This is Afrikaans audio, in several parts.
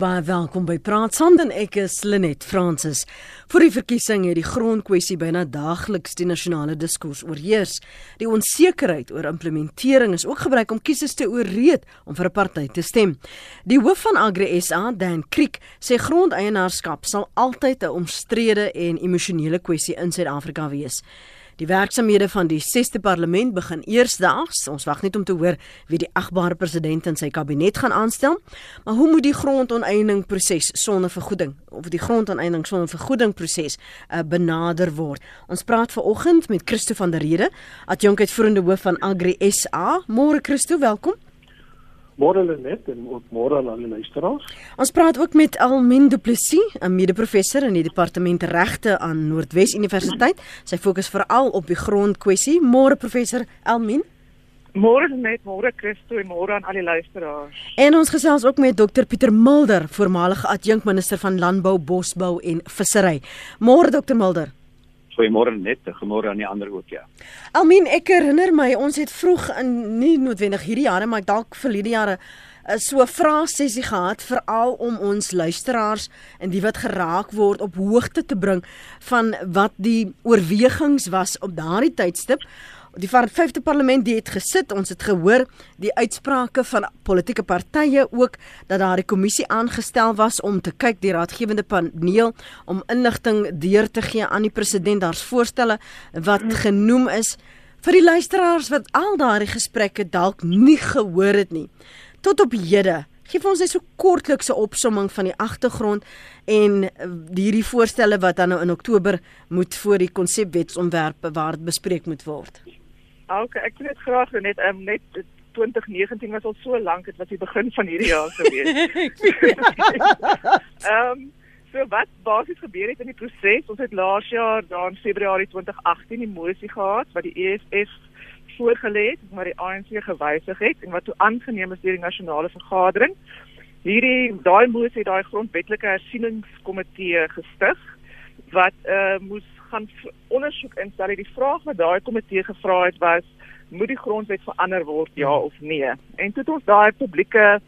Baie welkom by Praat Sand en ek is Lenet Fransis. Vir die verkiesing het die grondkwessie byna daagliks die nasionale diskurs oorheers. Die onsekerheid oor implementering is ook gebruik om kiesers te ooreed om vir 'n party te stem. Die hoof van Agri SA, Dan Kriek, sê grondeienaarskap sal altyd 'n omstrede en emosionele kwessie in Suid-Afrika wees. Die werksamehede van die 6ste parlement begin eersdaags. Ons wag net om te hoor wie die agbare president en sy kabinet gaan aanstel. Maar hoe moet die grondoneening proses sonder vergoeding of die grondoneening sonder vergoeding proses uh, benader word? Ons praat ver oggend met Christo van der Rede, adjunkuitvoerende hoof van Agri SA. Môre Christo, welkom. Môre net en ook môre aan al die luisteraars. Ons praat ook met Almin Du Plessis, 'n mede-professor in die departement regte aan Noordwes Universiteit. Sy fokus veral op die grondkwessie. Môre professor Almin. Môre net, môre Christo en môre aan al die luisteraars. En ons gesels ook met Dr Pieter Mulder, voormalige adjunkminister van Landbou, Bosbou en Vissery. Môre Dr Mulder. Goeiemôre net, goeiemôre aan die ander ook ja. Almien, ek herinner my ons het vroeg in nie noodwendig hierdie jare, maar dalk verlede jare eh, so 'n vraesessie gehad veral om ons luisteraars en die wat geraak word op hoogte te bring van wat die oorwegings was op daardie tydstip Die vyfde parlement die het gesit, ons het gehoor die uitsprake van politieke partye ook dat daar 'n kommissie aangestel was om te kyk die raadgewende paneel om inligting deur te gee aan die president. Daar's voorstelle wat genoem is vir die luisteraars wat al daardie gesprekke dalk nie gehoor het nie. Tot op hede Geef ons net so kortlikse opsomming van die agtergrond en eh, hierdie voorstelle wat dan nou in Oktober moet voor die konsepwetsontwerp waar dit bespreek moet word. Okay, ek weet graag net um, net 2019 was al so lank, dit was die begin van hierdie jaar gewees. Ehm um, so wat basies gebeur het in die proses? Ons het laas jaar dan Februarie 2018 die mosie gehad wat die EFF voorgelê het, maar die ANC gewysig het en wat toe aangeneem is deur die nasionale vergadering. Hierdie daai mosie het daai grondwetlike hersieningskomitee gestig wat uh moes gaan ondersoek instel. Die vraag wat daai komitee gevra het was, moet die grondwet verander word ja of nee? En toe het ons daai publieke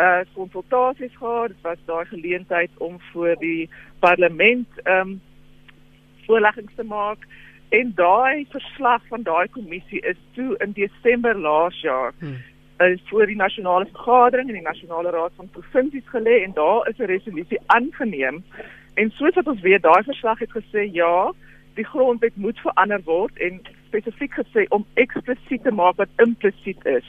uh konsultasies gehad. Dit was daai geleentheid om voor die parlement ehm um, voorleggings te maak en daai verslag van daai kommissie is toe in Desember laas jaar hmm is voor die nasionale vergadering en die nasionale raad van provinsies gelê en daar is 'n resolusie aangeneem En soos wat ons weet, daai verslag het gesê ja, die grondwet moet verander word en spesifiek gesê om eksplisiet te maak wat implisiet is.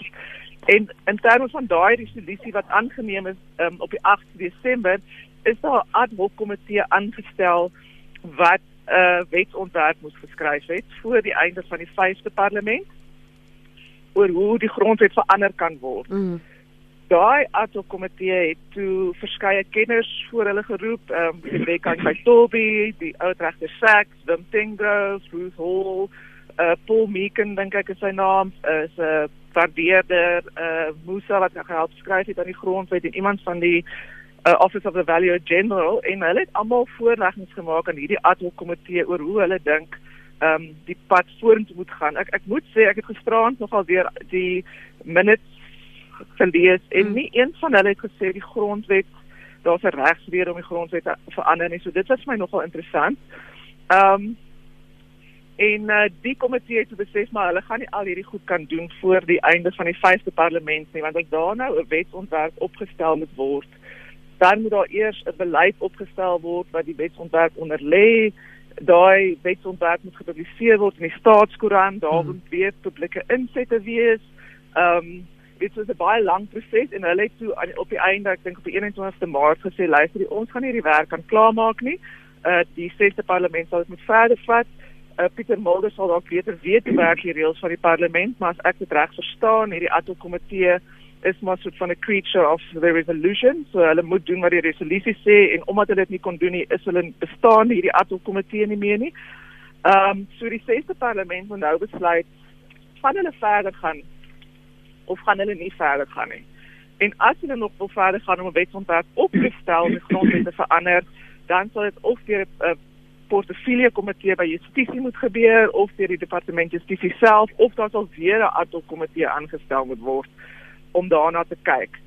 En in terme van daai resolusie wat aangeneem is um, op die 8 Desember, is daar 'n ad hoc komitee aangestel wat 'n uh, wetsontwerp moet geskryf het voor die einde van die 5de parlement oor hoe die grondwet verander kan word. Mm daai ad hoc komitee het toe verskeie kenners voor hulle geroep, ehm um, die Rebecca Kaitobi, die oudregter Sachs, Wim Tinggrove, Ruth Hall, uh Paul Meeken dink ek is sy naam, is 'n uh, waardeerder uh Musa wat gehelp skryf het aan die grondwet en iemand van die uh, Office of the Value General en hulle het almal voorleggings gemaak aan hierdie ad hoc komitee oor hoe hulle dink ehm um, die pad vorentoe moet gaan. Ek ek moet sê ek het gisteraand nogal weer die minutes gelees en hmm. nie een van hulle het gesê die grondwet daar's 'n regsrede om die grondwet te verander nie. So dit was my nogal interessant. Ehm um, en uh, die komitee het besef maar hulle gaan nie al hierdie goed kan doen voor die einde van die 5de parlement nie want ek daar nou 'n wetsontwerp opgestel moet word. Dan moet daar eers 'n beleid opgestel word wat die wetsontwerp onder lê. Daai wetsontwerp moet gepubliseer word in die staatskoerant, daar hmm. moet weer publieke insette wees. Ehm um, dit was 'n baie lang proses en hulle het toe op die einde ek dink op die 21ste Maart gesê luister ons gaan hierdie werk kan klaarmaak nie. Uh die sesde parlement sal dit moet verder vat. Uh Pieter Mulder sal dalk beter weet hoe werk die reëls van die parlement, maar as ek dit reg verstaan, hierdie ad hoc komitee is maar soort van 'n creature of the resolution. So hulle moet doen wat die resolusie sê en omdat hulle dit nie kon doen nie, is hulle bestaan hierdie ad hoc komitee nie meer nie. Um, so die sesde parlement moet nou besluit van hulle verder gaan of gaan hulle nie verder gaan nie. En as hulle nog wil verder gaan om 'n wetsontwerp op te stel om die grondwet te verander, dan sal dit of deur 'n uh, portefeulje komitee by justisie moet gebeur of deur die departement justisie self of daar sal weer 'n ad hoc komitee aangestel moet word om daarna te kyk.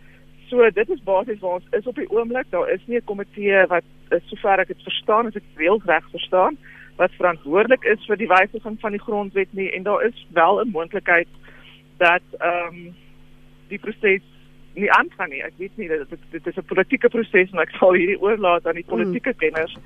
so dit is basies waar ons is op die oomblik. Daar is nie 'n komitee wat sover ek dit verstaan, as ek wel reg verstaan, wat verantwoordelik is vir die wysiging van die grondwet nie en daar is wel 'n moontlikheid dat ehm um, die proses nie aangaan nie. Ek weet nie dit dit is 'n politieke proses en ek sal hierdie oorlaat aan die politieke mm. kenners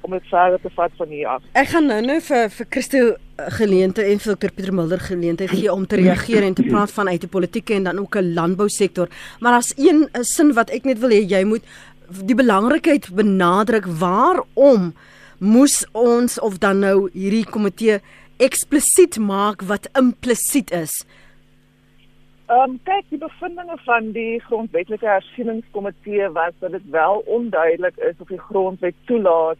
om dit verder te vat van hier af. Ek gaan nou nou vir vir Christo geleente en vir Dr Pieter Mulder geleente gee om te reageer en te praat vanuit die politieke en dan ook 'n landbousektor. Maar as een sin wat ek net wil hê jy moet die belangrikheid benadruk waarom moes ons of dan nou hierdie komitee eksplisiet maak wat implisiet is. Ehm um, kyk die bevindinge van die grondwetlike hersieningskomitee was dat dit wel onduidelik is of die grondwet toelaat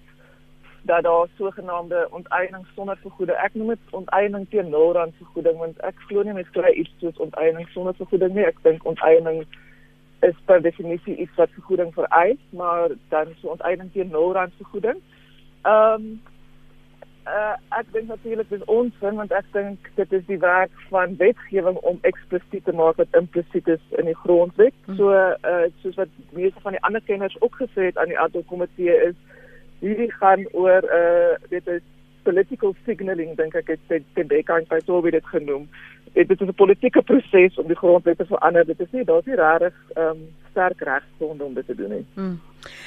dat daar sogenaamde onteiening sonder vergoeding. Ek noem dit onteiening teen nul rand vergoeding want ek glo nie mens kry iets soos onteiening sonder vergoeding nie. Ek dink onteiening is per definisie iets wat vergoeding vereis, maar dan so onteiening teen nul rand vergoeding. Ehm um, uh, ek dink natuurlik dis ons sin want ek dink dit is die werk van wetgewing om eksplisiet te maak wat implisiet is in die grondwet. Hm. So uh, soos wat meeste van die ander kenners ook gesê het aan die ad hoc komitee is hierdie gaan oor uh dit is political signaling dink ek het by so wie dit genoem. Dit is 'n politieke proses om die grondwet te verander. Dit is nie daar's nie regtig um sterk regstonde om dit te doen nie. Hmm.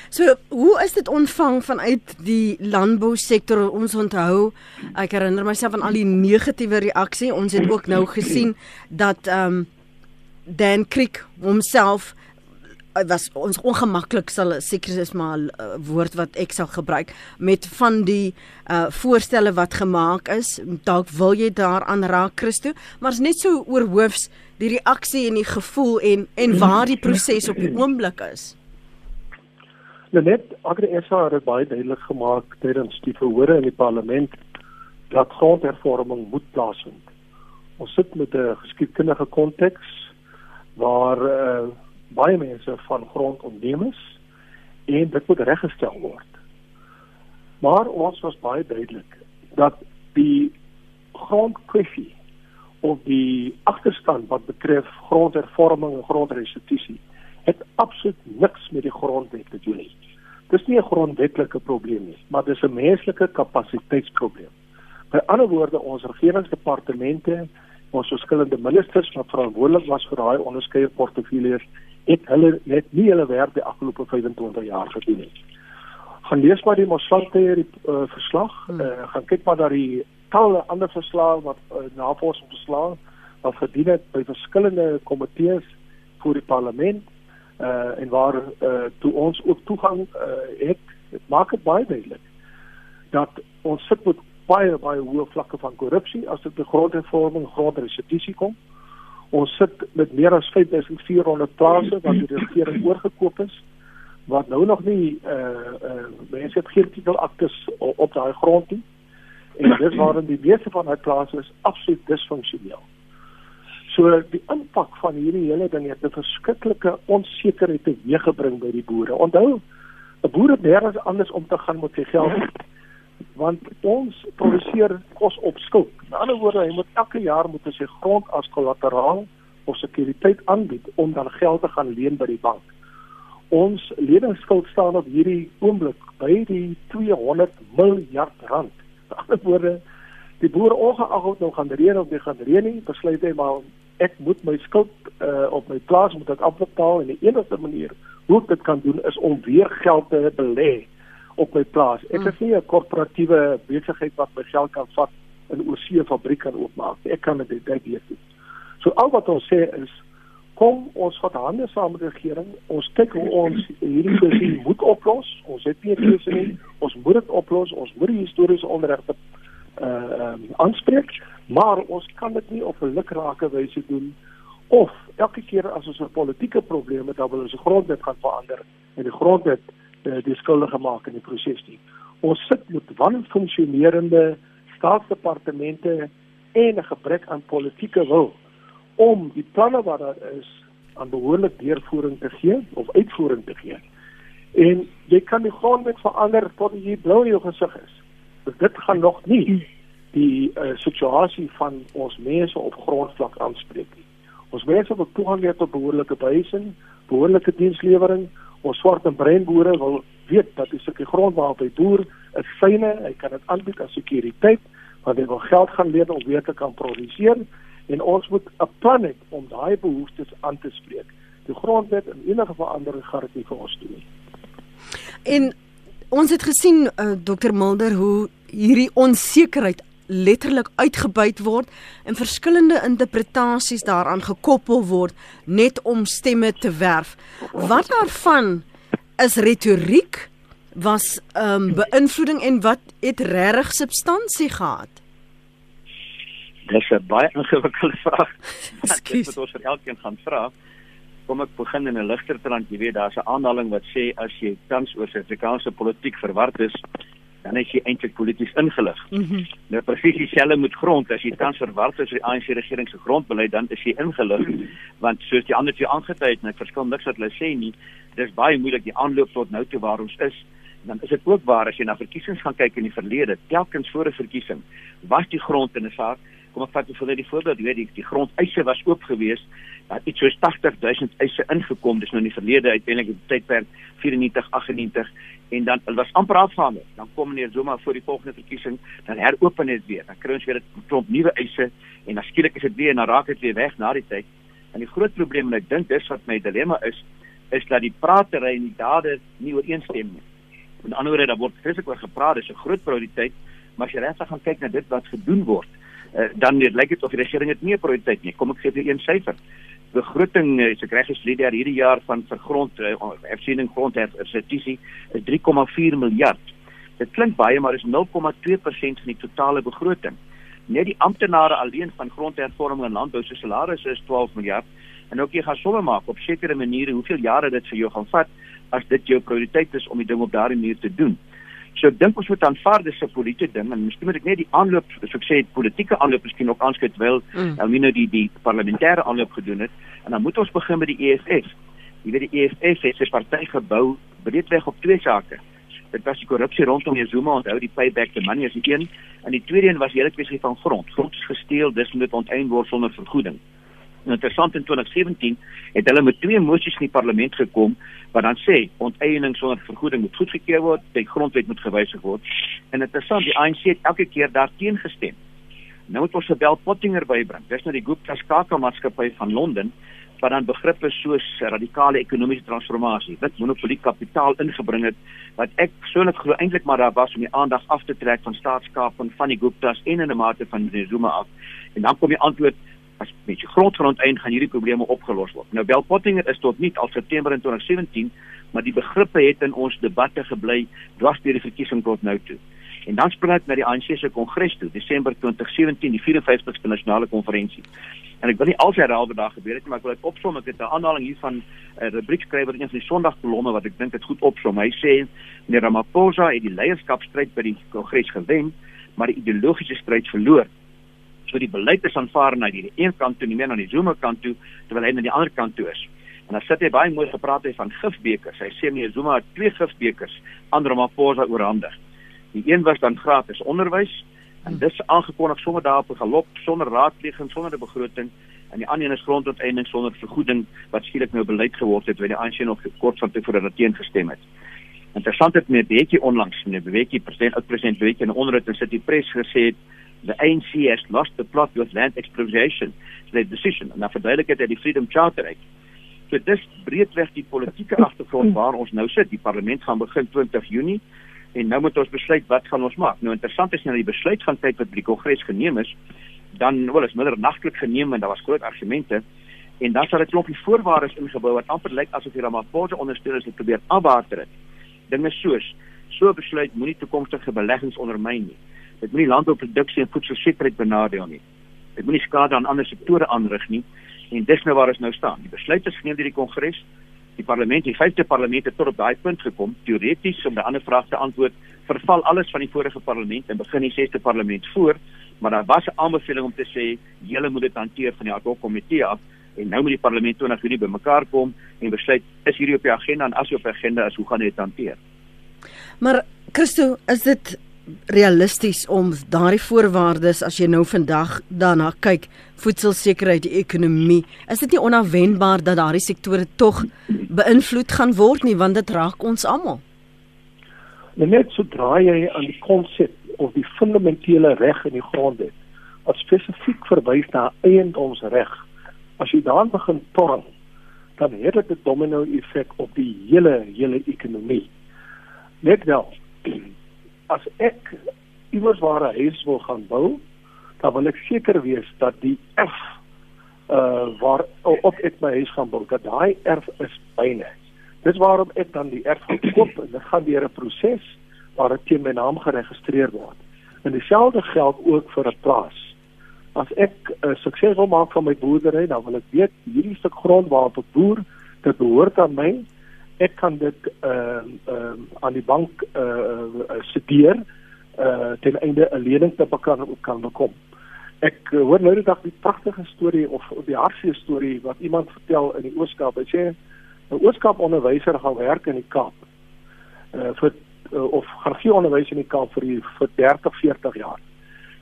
So, hoe is dit ontvang vanuit die landbousektor? Ons onthou, ek herinner myself aan al die negatiewe reaksie. Ons het ook nou gesien dat um Dan Creek homself was ons ongemaklik sal seker is maar uh, woord wat ek sal gebruik met van die uh voorstelle wat gemaak is dalk wil jy daaraan raak Christo maar is net so oor hoofs die reaksie en die gevoel en en waar die proses op die oomblik is Net Agri SA het baie duidelik gemaak tydens die verhore in die parlement dat grondhervorming moet plaasvind. Ons sit met 'n geskiedkundige konteks waar uh baie mense van grond ontneem is en dit moet reggestel word. Maar ons was baie duidelik dat die grondkwessie of die agterstand wat betref grondhervorming en grondrestitusie het absoluut niks met die grondwet te doen nie. Dis nie 'n grondwetlike probleem nie, maar dis 'n menslike kapasiteitsprobleem. By ander woorde, ons regeringsdepartemente, ons verskillende ministers wat verantwoordelik was vir daai onderskeie portefeuilles het hulle net nie hulle werk die afgelope 25 jaar gedoen nie. Gaan lees maar die Moslante hierdie uh, verslag, uh, gaan kyk maar daar die talle ander verslae wat uh, navorsingsverslae wat verdien het by verskillende komitees vir die parlement uh, en waar uh, toe ons ook toegang uh, het, dit maak dit baie duidelik dat ons sit met baie baie hoë vlakke van korrupsie as dit by grondhervorming, grondrestitusie kom. Ons sit met meer as 5400 plase wat die regering oorgekoop is wat nou nog nie eh uh, uh, mense het geen titelaktes op, op daai grond nie. En dis waarom die meeste van daai plase is absoluut disfunksioneel. So die impak van hierdie hele ding het 'n verskriklike onsekerheid teweeggebring by die boere. Onthou, 'n boer het nêrens anders om te gaan met sy geld want ons produseer kos op skuld. In ander woorde, hy moet elke jaar moet sy grond as kollateraal of sekuriteit aanbied om dan geld te gaan leen by die bank. Ons leningsskuld staan op hierdie oomblik by die 200 miljard rand. In ander woorde, die boer ongeag of nou gaan reën of nie gaan reën nie, besluit hy maar ek moet my skuld uh, op my plaas moet ek afbetaal en die enigste manier hoe ek dit kan doen is om weer geld te belê op my plaas. Ek is nie 'n korporatiewe besigheid wat my geld kan vat en 'n oorsee fabriek kan oopmaak. Ek kan dit dit doen. So al wat ons sê is kom ons vat hande saam met die regering. Ons kyk hoe ons hierdie kwessie moet oplos. Ons het nie keuse nie. Ons moet dit oplos. Ons moet die historiese onderrigte uh um, aanspreek, maar ons kan dit nie op 'n lukrake wyse doen of elke keer as ons 'n politieke probleem het, dan wil ons die grondwet gaan verander en die grondwet uh, die skuldige maak in die proses nie. Ons sit met wanfunksionerende staatsdepartemente en 'n gebrek aan politieke wil om die planne wat daar is aan behoorlik deurvoering te gee of uitvoering te gee. En jy kan die grondwet verander tot jy blou in jou gesig is. Dus dit gaan nog nie die uh, situasie van ons mense op grondvlak aanspreek nie. Ons mense wil toegang hê tot behoorlike behuising, behoorlike dienslewering. Ons swart en bruin boere wil weet dat 'n stukkie grond waarop hy boer, is fyne, hy kan dit aanbied as sekuriteit, want hy wil geld gaan leen om weer te kan produseer en ons moet 'n plan hê om daai behoeftes aan te spreek. Die grondwet en enige verandering gaan dit nie vir ons doen nie. En ons het gesien uh, Dr Mulder hoe hierdie onsekerheid letterlik uitgebuit word en verskillende interpretasies daaraan gekoppel word net om stemme te werf. Wat daarvan is retoriek was ehm um, beïnvloeding en wat het regtig substansie gehad? Dis 'n baie ingewikkelde vraag. Ek het ons vir elkeen gaan vra. Kom ek begin in 'n ligter trant, jy weet daar's 'n aanhaling wat sê as jy tans oor Suid-Afrikaanse politiek verward is, dan is jy eintlik polities ingelig. Mm -hmm. Nou presies dieselfde met grond, as jy tans verward is oor die ANC regering se grondbeleid, dan is jy ingelig want soos die ander twee aangetui het, en ek verskil niks wat hulle sê nie, dis baie moeilik die aanloop tot nou toe waar ons is dan is dit ook waar as jy na verkiesings gaan kyk in die verlede, telkens voor 'n verkiesing, was die grond in 'n saak kom ek vat vir net die voorbeeld, jy weet die, die grondeise was oop geweest, daar iets soos 80000 eise ingekom, dis nou in die verlede uiteindelik die tydperk 94 98 en dan dit was amper afgehandel. Dan kom meneer Zuma voor die volgende verkiesing, dan heropen dit weer. Dan kry ons weer 'n klomp nuwe eise en dan skielik is dit weer dan raak dit weer weg na die tyd. En die groot probleem en ek dink dis wat my dilemma is, is dat die pratery en die dade nie ooreenstem nie. Met ander woorde, daar word vreeslik oor gepraat, dis 'n groot prioriteit, maar as jy regtig gaan kyk na dit wat gedoen word, uh, dan net lyk dit of die regering dit nie 'n prioriteit nie. Kom ek gee vir een syfer. Begroting uh, is ek reg is leer hierdie jaar van vergrond uh, hersiening grondherfstitusie is 3,4 miljard. Dit klink baie maar is 0,2% van die totale begroting. Net die amptenare alleen van grondhervorming en landbou se salarisse is 12 miljard. En ook jy gaan somme maak op sekere maniere hoeveel jare dit vir jou gaan vat as dit jou prioriteit is om die ding op daardie manier te doen. So ek dink ons moet aanvaar dis 'n politieke ding en miskien moet ek net die aanloop, soos ek sê, politieke aanloop miskien ook aanskud wel mm. Elmino die die parlementêre aanloop gedoen het en dan moet ons begin met die EFF. Jy weet die EFF het sy party gebou breedweg op twee sake. Dit was die korrupsie rondom Zuma onthou die payback the money as die een en die tweede een was die hele kwessie van grond. Grond is gesteel, dis moet onteien word sonder vergoeding. En interessant in 2017 het hulle met twee moties in die parlement gekom wat dan sê onteiening sonder vergoeding moet goedgekeur word, die grondwet moet gewysig word. En interessant, die ANC het elke keer daarteen gestem. Nou moet ons se Bell Pottinger bybring. Dis nou die Gupta skakelmaatskappy van Londen wat dan begrippe soos radikale ekonomiese transformasie, wat monopolie kapitaal ingebring het wat ek persoonlik glo eintlik maar daar was om die aandag af te trek van staatskaping van die Guptas en in 'n mate van Zuma af. En dan kom die antwoord as met grondgrond eind gaan hierdie probleme opgelos word. Nou Bell Pottinger is tot nie al September 2017, maar die begrippe het in ons debatte gebly dwars deur die verkiesing tot nou toe. En dan spring ek na die ANC se kongres toe, Desember 2017, die 54ste nasionale konferensie. En ek wil nie al sy herhaal wat daar gebeur het nie, maar ek wil dit opsom. Ek het 'n aanhaling hier van 'n uh, rubriekskrywer in een van die Sondagkolomme wat ek dink dit goed opsom. Hy sê meneer Ramaphosa het die leierskapstryd by die kongres gewen, maar die ideologiese stryd verloor so die beleid is aanvaar na die een kant toe nie meer na die Zuma kant toe terwyl hy na die ander kant toe is. En dan sit hy baie mooi gepraat hy van gifbekers. Hy sê meneer Zuma het twee gifbekers aan Ramaphosa oorhandig. Die een was dan gratis onderwys en dis aangekondig sommer daar op 'n galop sonder raadpleging, sonder 'n begroting en die ander een is grondonteeneming sonder vergoeding wat skielik nou beleid geword het wanneer die ANC nog kort van tevore daarteen gestem het. Interessant het meneer Bekkie onlangs meneer Bekkie president oud president Bekkie in 'n onderhoud in City Press gesê het the ANC has lost the plot with land expropriation. So the decision en dan verduidelik dit uit die Freedom Charter uit. So dis breedweg die politieke agtergrond waar ons nou sit. Die parlement gaan begin 20 Junie en nou moet ons besluit wat gaan ons maak. Nou interessant is nou die besluit gaan kyk wat die Kongres geneem is. Dan wel is minder nagtelik geneem en daar was groot argumente en dan sal dit klompie voorwaardes ingebou wat amper lyk asof die Ramaphosa ondersteuners dit probeer afwater het. Dinge soos so besluit moenie toekomstige beleggings ondermyn nie. Dit moenie landbouproduksie en voedselsekerheid benadeel nie. Dit moenie skade aan ander sektore aanrig nie. En dis nou waar ons nou staan. Die besluit is geneem deur die Kongres. Die Parlement, die vyfde Parlement het tot op daai punt gekom. Teoreties om 'n ander vraag te antwoord, verval alles van die vorige Parlement en begin die sesde Parlement voor, maar daar was 'n aanbeveling om te sê julle moet dit hanteer van die ad hoc komitee af en nou moet die Parlement 20 Junie bymekaar kom en besluit is hierdie op die agenda en as jy op die agenda is, hoe gaan jy dit hanteer? Maar Christo, is dit realisties om daardie voorwaardes as jy nou vandag daarna kyk, voedselsekerheid, die ekonomie, is dit nie onverwendbaar dat daardie sektore tog beïnvloed gaan word nie want dit raak ons almal. Net sodra jy aan die konsep of die fundamentele reg in die grondwet wat spesifiek verwys na eiendomsreg, as jy daaraan begin torn, dan het dit 'n domino effek op die hele hele ekonomie. Net wel as ek iewers waar 'n huis wil gaan bou, dan wil ek seker wees dat die erf uh waar op ek my huis gaan bou, dat daai erf is byne. Dis waarom ek dan die erf koop en dit gaan deur 'n proses waar dit teen my naam geregistreer word. En dieselfde geld ook vir 'n plaas. As ek uh, sukses wil maak van my boerdery, dan wil ek weet hierdie stuk grond waarop ek boer, dit behoort aan my ek kan dit ehm uh, ehm uh, aan die bank eh uh, studeer eh uh, ten einde 'n lening te kan kan bekom. Ek uh, hoor nou die dag die pragtige storie of die hartseer storie wat iemand vertel in die Ooskaap. Hy sê 'n Ooskaap onderwyser gaan werk in die Kaap. Eh uh, vir uh, of gaan gee onderwys in die Kaap vir die, vir 30, 40 jaar.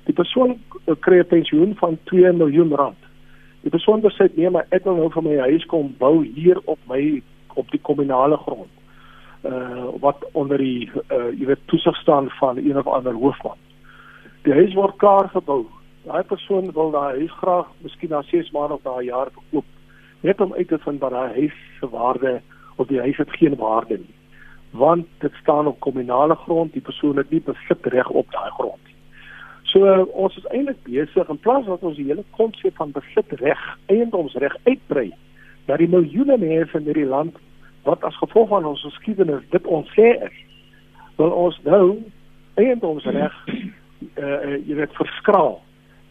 Die persoon uh, kry 'n pensioen van 2 miljoen rand. Die persoon besluit nee, maar ek wil nou vir my huis kom bou hier op my op die kommunale grond uh wat onder die uh jy weet toesig staan van een of ander hoofman. Die huis word klaar gebou. Daai persoon wil daai huis graag miskien na 6 maande of daai jaar verkoop. Net om uit te vind wat daai huis se waarde of die huis het geen waarde nie. Want dit staan op kommunale grond, die persoon het nie besit reg op daai grond nie. So uh, ons is eintlik besig in plaas dat ons die hele konsep van besit reg, eiendomsreg uitbrei na die miljoene mense in hierdie land wat as gevolg van ons geskiedenis dit ons sê is wil ons nou eiendomsreg eh uh, jy weet verskraal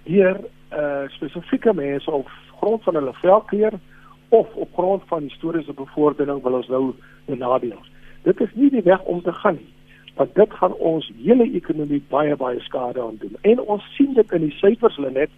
deur eh uh, spesifieke mense op grond van hulle velkleur of op grond van historiese bevordering wil ons nou benadeel. Dit is nie die weg om te gaan nie. Want dit gaan ons hele ekonomie baie baie skade aan doen. En ons sien dit in die syfers hulle net.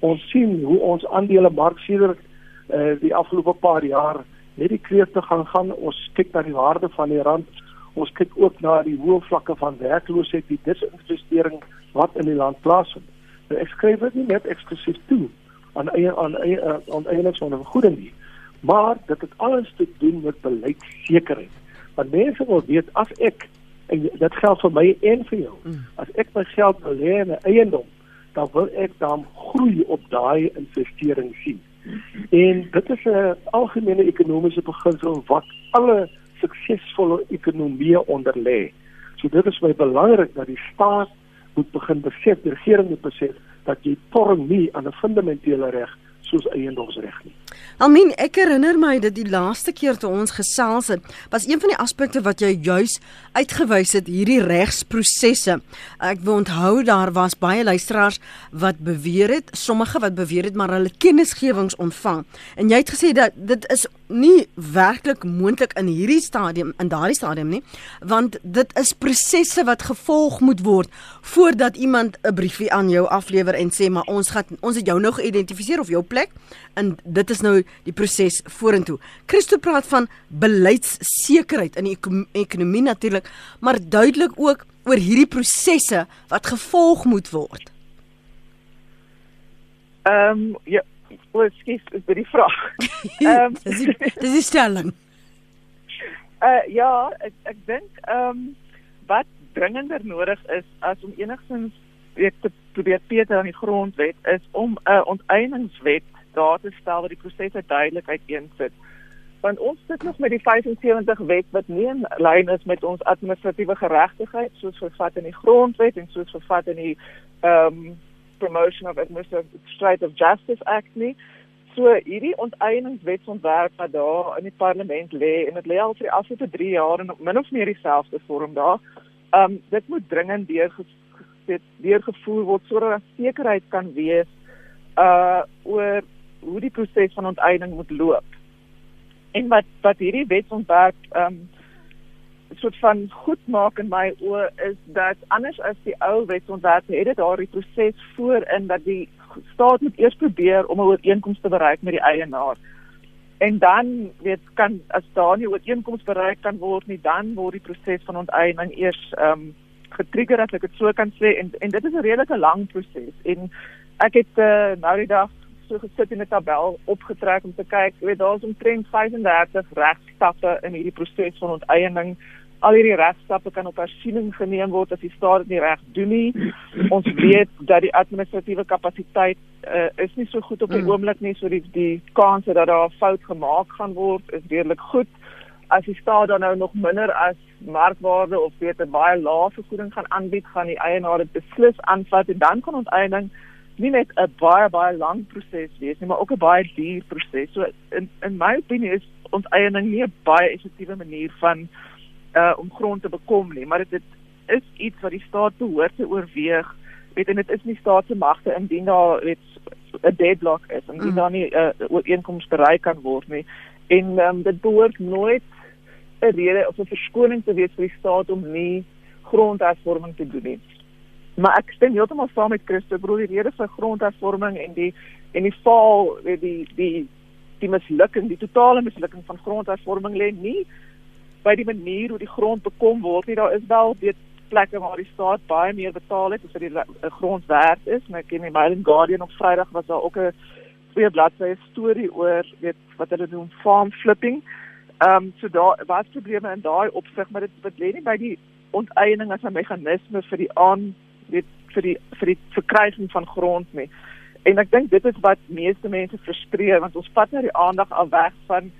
Ons sien hoe ons aandele mark sedert eh uh, die afgelope paar jaar net die kreef te gaan gaan ons kyk na die waarde van die rand ons kyk ook na die hoë vlakke van werkloosheid die disinvestering wat in die land plaasvind. Nou, ek skryf dit nie net eksklusief toe aan eie aan eie aan eienaars van 'n vergoeding nie maar dit het alles te doen met beleidsekerheid want mense wil weet as ek en dit geld vir my en vir jou mm. as ek my geld belê in 'n eiendom dan wil ek dan groei op daai investering sien En dit is 'n algemene ekonomiese beginsel wat alle suksesvolle ekonomieë onderlê. So dit is baie belangrik dat die staat moet begin besef, die regering moet besef dat jy torm nie aan 'n fundamentele reg soos eiendomsreg nie. Almin, ek herinner my dat die laaste keer toe ons gesels het, was een van die aspekte wat jy juis uitgewys het, hierdie regsprosesse. Ek wil onthou daar was baie luisteraars wat beweer het, sommige wat beweer het maar hulle kennisgewings ontvang. En jy het gesê dat dit is nie werklik moontlik in hierdie stadium in daardie stadium nie, want dit is prosesse wat gevolg moet word voordat iemand 'n briefie aan jou aflewer en sê maar ons gaan ons het jou nou geïdentifiseer of jou plek en dit is nou die proses vorentoe. Christo praat van beleidssekerheid in die ekonomie natuurlik, maar duidelik ook oor hierdie prosesse wat gevolg moet word. Ehm um, ja, O, skies, is dit die vraag. Ehm um, dis dis is stelling. Uh ja, ek ek dink ehm um, wat dringender nodig is as om enigstens weet te probeer Peter aan die grondwet is om 'n uh, onteieningswet daar te stel wat die prosesse duidelik uiteensit. Want ons sit nog met die 75 wet wat nie in lyn is met ons administratiewe geregtigheid soos vervat in die grondwet en soos vervat in die um, promotion of administrative justice act nie. So hierdie onteieningswetsontwerp wat daar in die parlement lê en dit lê al vir die afgelope 3 jaar in min of meer dieselfde vorm daar. Um dit moet dringend deur deurgevoer word sodat daar sekerheid kan wees uh oor hoe die proses van onteiening moet loop. En wat wat hierdie wetsontwerp um soort van goed maak in my oë is dat anders as die ou wetsontwerp het dit daardie proses voorin dat die staat moet eers probeer om 'n ooreenkoms te bereik met die eienaar. En dan weet kan as daar nie 'n ooreenkoms bereik kan word nie, dan word die proses van onteiening eers ehm um, getrigger as ek dit so kan sê en en dit is 'n redelike lang proses en ek het uh, nou die dag so gesit in 'n tabel opgetrek om te kyk, jy weet daar's omtrent 35 regstappe in hierdie proses van onteiening. Al hierdie regstappe kan op hersiening geneem word as die staat dit nie reg doen nie. Ons weet dat die administratiewe kapasiteit uh, is nie so goed op die mm. oomblik nie, so die die kanse dat daar 'n fout gemaak gaan word is redelik goed. As die staat dan nou nog minder as markwaarde of weet 'n baie lae vergoeding gaan aanbied, gaan die eienaar dit beslis aanvat en dan kan onteiening nie net 'n baie baie lang proses wees nie, maar ook 'n baie duur proses. So in in my opinie is onteiening nie 'n baie effektiewe manier van uh om grond te bekom nie, maar dit is iets wat die staat behoort te oorweeg. Weet en dit is nie staat se magte indien daar weet 'n deadlock is en indien mm. daar nie 'n uh, ooreenkoms bereik kan word nie. En um, dit behoort nooit 'n rede of 'n verskoning te wees vir die staat om nie grondhervorming te doen nie. Maar ek stem heeltemal saam met Christo, broer, die rede vir grondhervorming en die en die faal, die die die, die mislukking, die totale mislukking van grondhervorming lê nie by die manier hoe die grond bekom word nie. Daar is wel weet plekke waar die staat baie meer betaal het as wat die grond werd is. Ek ken die Mail and Guardian op Vrydag was daar ook 'n twee bladsye storie oor weet wat hulle noem farm flipping. Ehm um, so daar was probleme in daai opsig, maar dit dit lê nie by die onteiening as 'n meganisme vir die aan weet vir die vir die verkryging van grond nie. En ek dink dit is wat meeste mense frustreer want ons vat nou die aandag af weg van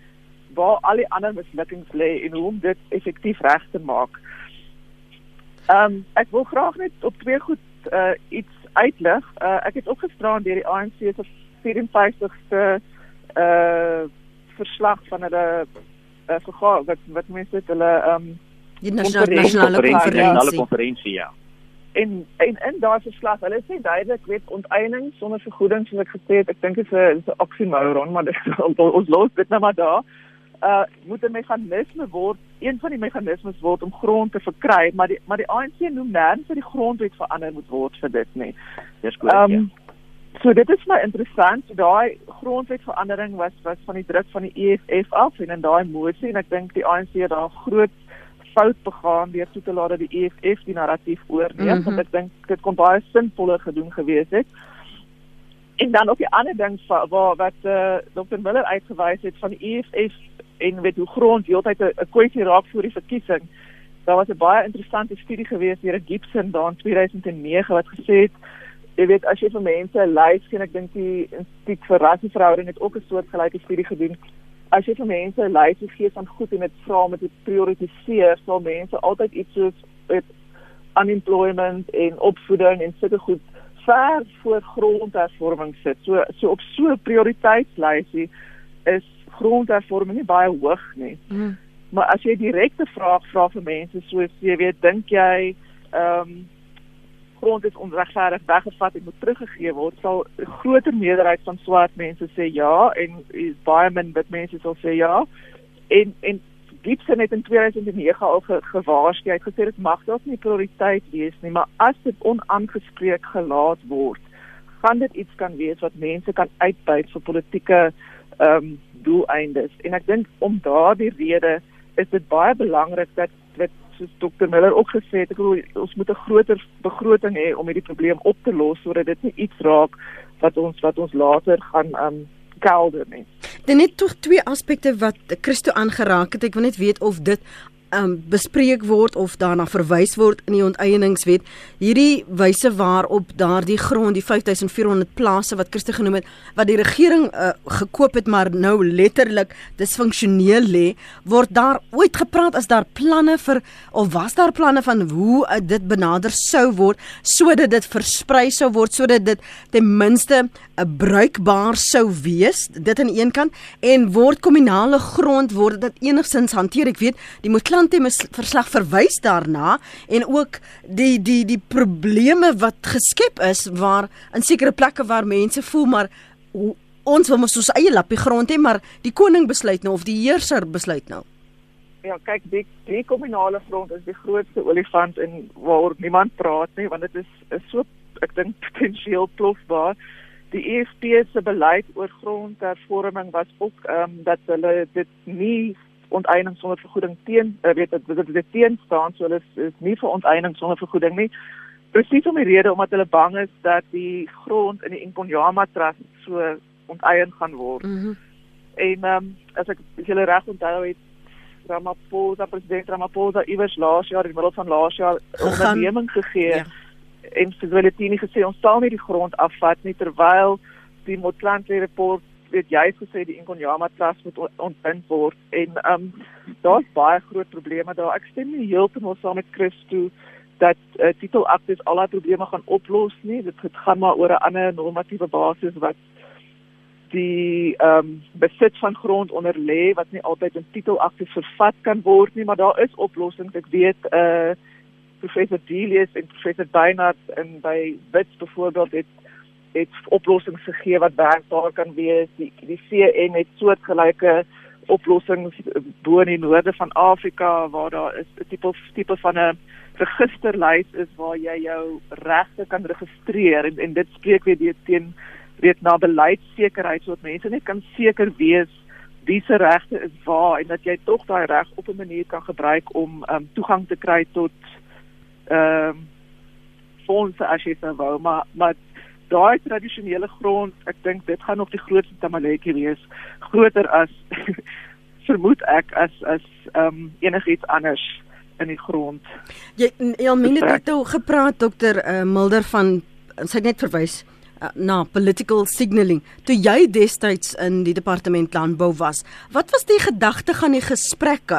waar al die ander mislukkings lê en hoe om dit effektief reg te maak. Ehm um, ek wil graag net op twee goed uh iets uitlig. Uh ek het opgestraan deur die ANC se 54ste uh verslag van hulle uh vergader wat wat mense het hulle ehm um, die nasionale konferensie ja. en en in daai verslag hulle sê duidelik weet onteiening sonder vergoeding soos ek gesê het ek dink dit is 'n is 'n oksimoron maar dit ons los dit nou maar daar. Uh moet 'n meganisme word een van die meganismes word om grond te verkry maar die maar die ANC noem nêrens dat die grondwet verander moet word vir dit nie. Dis korrek um, ja So dit is maar interessant. Daai grondwetverandering was was van die druk van die EFF af en in daai mosie en ek dink die ANC het daar groot fout begaan deur toe te laat dat die EFF die narratief oorneem mm -hmm. want ek dink dit kon baie sinvoller gedoen gewees het. En dan ook die ander ding waar wat eh uh, Dr Miller uitgewys het van die EFF en weet hoe grond heeltyd 'n kwessie raak vir die verkiesing. Daar was 'n baie interessante studie gewees deur Gibson daar in 2009 wat gesê het jy weet as jy vir mense lys sien ek dink die instituut vir rasverhouding het ook 'n soort gelyke studie gedoen as jy vir mense 'n lysie gee van goed en dit vra om dit te prioritiseer, sal mense altyd iets soos met unemployment en opvoeding en sulke goed ver voor grondhervorming sit. So so op so 'n prioriteitslysie is grondhervorming nie baie hoog nie. Hmm. Maar as jy direkte vrae vra vir mense soos jy weet, dink jy ehm um, grond is onregverdig weggevat en moet teruggegee word, sal 'n groter meerderheid van swart mense sê ja en baie min wit mense sal sê ja. En en Gibson het in 2009 al ge, gewaarsku, hy het gesê dit mag dalk nie prioriteit wees nie, maar as dit onaangespreek gelaat word, gaan dit iets kan wees wat mense kan uitbuit vir politieke ehm um, doeleindes. En ek dink om daardie rede is dit baie belangrik dat dit soos Dr Miller ook gesê het, ek bedoel ons moet 'n groter begroting hê om hierdie probleem op te los sodat dit nie iets raak wat ons wat ons later gaan um kelder nie. Dit net tog twee aspekte wat Christo aangeraak het. Ek wil net weet of dit um, bespreek word of daarna verwys word in die onteieningswet. Hierdie wyse waarop daardie grond, die 5400 plase wat Christo genoem het, wat die regering uh, gekoop het maar nou letterlik disfunksioneel lê, word daar ooit gepraat as daar planne vir of was daar planne van hoe uh, dit benader sou word sodat dit versprei sou word sodat dit ten minste 'n uh, bruikbaar sou wees dit aan een kant en word kommunale grond word dit enigstens hanteer ek weet die moet Klantiem verslag verwys daarna en ook die die die probleme wat geskep is waar in sekere plekke waar mense voel maar ons wil mos ons eie lappie grond hê maar die koning besluit nou of die heerser besluit nou. Ja, kyk, die die kommunale grond is die grootste olifant en waaroor niemand praat nie want dit is is so ek dink potensieel plofbaar. Die EFF se beleid oor grondhervorming was ook ehm um, dat hulle dit nie onteiening sonder vergoeding teen uh, weet dit dit dit teen staan so hulle is, is nie vir onteiening sonder vergoeding nie presies om die rede omdat hulle bang is dat die grond in die Inkonyama Trust so onteien gaan word. Mm -hmm. En ehm um, as ek julle reg onthou het Ramaphosa president Ramaphosa iewers laas jaar in die middel van laas jaar 'n onderneming gegee ja. en vir hulle teen gesê ons sal nie die grond afvat nie terwyl die Motlanthe report weet jy gesê die Inkonyama Trust moet ontbind word en ehm um, daar's baie groot probleme daar ek stem nie heeltemal saam met Christo dat uh, titelaktes al daai probleme gaan oplos nie dit gaan maar oor 'n ander normatiewe basis wat die ehm um, besit van grond onder lê wat nie altyd in titelakte vervat kan word nie, maar daar is oplossings. Ek weet eh uh, professor Delius en professor Beinart en by Wits byvoorbeeld het het oplossings gegee wat werkbaar kan wees. Die die CN het soortgelyke oplossings bo in die noorde van Afrika waar daar is 'n tipe tipe van 'n registerlys is waar jy jou regte kan registreer en en dit spreek weer teen weet na beleidssekerheid sodat mense net kan seker wees wie se regte is waar en dat jy tog daai reg op 'n manier kan gebruik om um, toegang te kry tot ehm um, fondse as jy wou maar maar daai tradisionele grond ek dink dit gaan nog die grootste tamaletjie wees groter as vermoed ek as as ehm um, enigiets anders in die grond. Jy Elmine het toe gepraat dokter uh, Mulder van sy net verwys Uh, na political signaling toe jy destyds in die departement landbou was wat was die gedagte gaan die gesprekke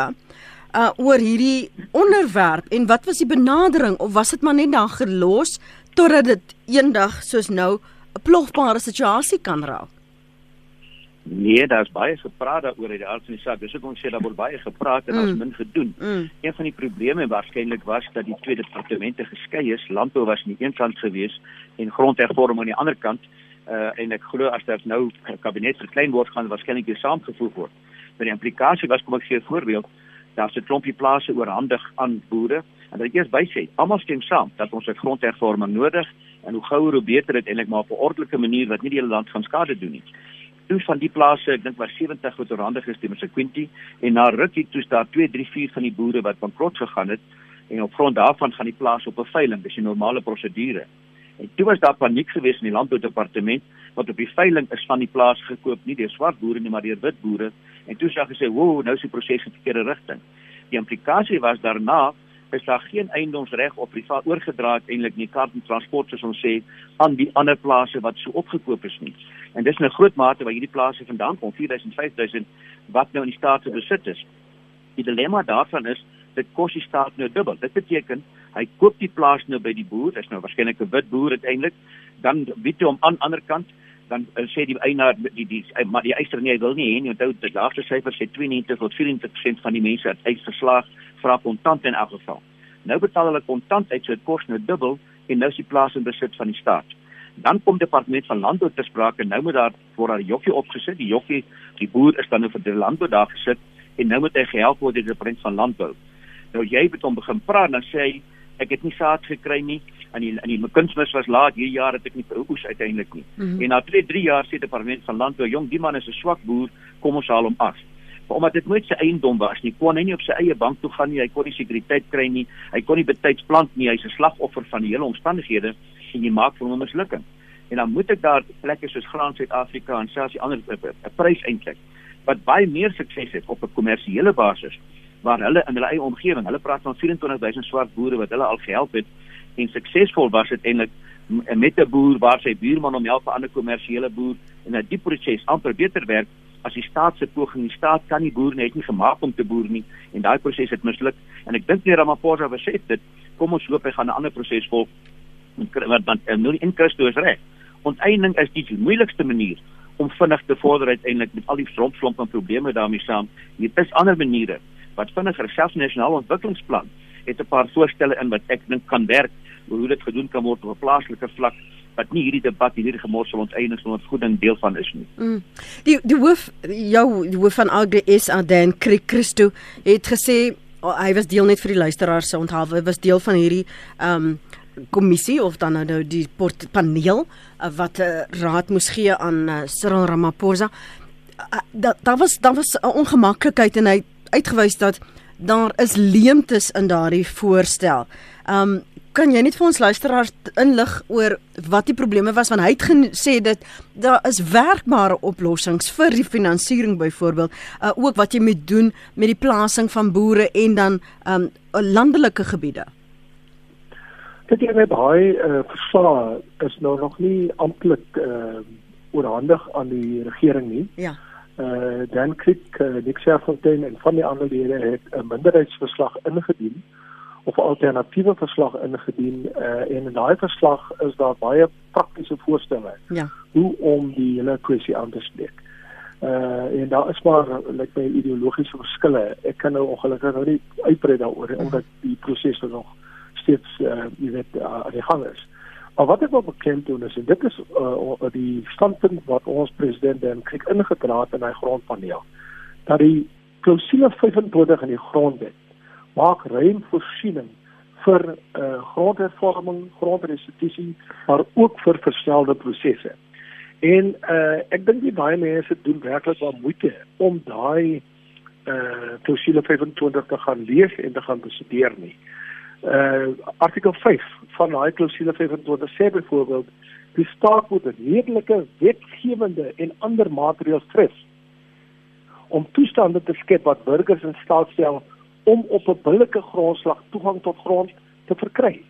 uh oor hierdie onderwerp en wat was die benadering of was dit maar net daar gelos totdat dit eendag soos nou 'n plofbare situasie kan raak Nee, daar's baie gepraat daaroor uit die aard van die saak. Dis ook ons sê daar word baie gepraat en mm. ons min gedoen. Mm. Een van die probleme waarskynlik was dat die twee departemente geskei is. Landbou was aan die een kant gewees en grondhervorming aan die ander kant. Uh en ek glo as dit nou kabinet verklein word gaan waarskynlik weer saamgevoeg word. Maar die implikasie was kom ek gee 'n voorbeeld. Daar's 'n klompie plase oorhandig aan boere. En dat ek eers bysê, almal stem saam dat ons 'n grondhervorming nodig en hoe gouer hoe beter dit eintlik maar op 'n ordelike manier wat nie die hele land gaan skade doen nie. Toe van die plase, ek dink was 70 wat oorhandig is te Msekwinti en na rukkie toe staan 2, 3, 4 van die boere wat bankrot gegaan het en op grond daarvan gaan die plaas op 'n veiling, dis 'n normale prosedure. En toe was daar paniek geweest in die landboudepartement wat op die veiling is van die plaas gekoop, nie deur swart boere nie, maar deur wit boere. En toe sê gesê, "Wo, nou is die proses in verkeerde rigting." Die implikasie was daarna is daar geen eiendomsreg op privaat oorgedra het eintlik nie kar en transport soos ons sê aan die ander plase wat so opgekoop is nie. En dis 'n groot mate waar hierdie plase vandaan kom, 4000 5000 wat nou in die staat se besit is. Die dilemma daarvan is dit kos die staat nou dubbel. Dit beteken hy koop die plaas nou by die boer, dis nou waarskynlik 'n wit boer uiteindelik, dan bied hy hom aan ander kant dan uh, sê die eienaar die die maar die eiser nie hy wil nie hê nie onthou die laaste syfer sê 92 tot 94% van die mense het eisverslag vra kontant in elk geval. Nou betaal hulle kontant uit so dit kos nou dubbel en nou is die plaas in besit van die staat. Dan kom departement van landbou te sprake nou moet daar word daar jokkie opgesit. Die jokkie, die boer is dan nou vir die landbou daar gesit en nou moet hy gehelp word deur die departement van landbou. Nou jy het hom begin praat dan sê hy ek het nie saad gekry nie en die en die kunsmis was laat hierdie jaar het ek nie oes uiteindelik nie. Mm -hmm. En na 2 3 jaar sê departement van landbou jong die man is 'n swak boer, kom ons haal hom af omdat dit nooit sy eiendom was nie, kon hy nie op sy eie bank toe gaan nie, hy kon nie sekuriteit kry nie, hy kon nie betyds plant nie, hy's 'n slagoffer van die hele omstandighede en jy maak vir hom 'n mislukking. En dan moet ek daar plekke soos Graan Suid-Afrika en selfs die ander 'n prys eintlik wat baie meer sukses het op 'n kommersiële basis waar hulle in hulle eie omgewing, hulle praat van 24000 swart boere wat hulle al gehelp het en suksesvol was dit eintlik met 'n boer waar sy buurman hom help 'n ander kommersiële boer. En dat die proses amper beter werk as die staat se poging. Die staat kan nie boer net nie gemaak om te boer nie en daai proses het misluk. En ek dink nie Ramaphosa besef dit. Kom ons hoop hy gaan 'n ander proses volg. Wat dan nou die inkrusto is reg. Onteiening is die moeilikste manier om vinnig te vorder uiteindelik met al die frontflomp en probleme daarmee saam. Hier is ander maniere wat vinniger selfs nasionale ontwikkelingsplan het 'n paar voorstelle in wat ek dink kan werk hoe dit gedoen kan word op 'n plaaslike vlak wat nie hierdie debat hierdie gemorsel onteiening sonder voeding deel van is nie. Mm. Die die hoof jou die hoof van Agri SA Dan Christo het gesê oh, hy was deel net vir die luisteraars se onthou hy was deel van hierdie ehm um, kommissie of dan nou die port paneel uh, wat 'n uh, raad moes gee aan uh, Cyril Ramaphosa. Uh, daar da was daar was 'n ongemaklikheid en hy uitgewys dat daar is leemtes in daardie voorstel. Um kan jy net vir ons luisteraars inlig oor wat die probleme was want hy het gesê dit daar is werkbare oplossings vir die finansiering byvoorbeeld uh, ook wat jy moet doen met die plasing van boere en dan um landelike gebiede. Dit is net baie uh, verslae is nou nog nie amptelik uh, oorhandig aan die regering nie. Ja uh dan kyk uh, Nick Scherfontein en van die ander lede het 'n minderheidsverslag ingedien of 'n alternatiewe verslag ingedien uh en in daai verslag is daar baie praktiese voorstelle ja. hoe om die hele kwessie aan te spreek. Uh en daar is maar like by ideologiese verskille. Ek kan nou ongelukkig nou nie uitbrei daaroor omdat die proses nog steeds uh jy weet uh, aan die gang is. Maar wat ek wil bekend doen is dit is uh, die standpunt wat ons president dan kyk ingedra het in hy grondpaneel dat die klousule 25 in die grondwet maak ruim voorsiening vir uh, grondhervorming, grondrestitusie, maar ook vir verstelde prosesse. En uh, ek dink die baie mense doen werklik baie moeite om daai uh klousule 25 te gaan lees en te gaan bestudeer nie uh artikel 5 van daai klousule 25 sê byvoorbeeld die staat moet redelike wetgewende en ander maatreëls tref om toestande te skep wat burgers in staat stel om op 'n billike grondslag toegang tot grond te verkry.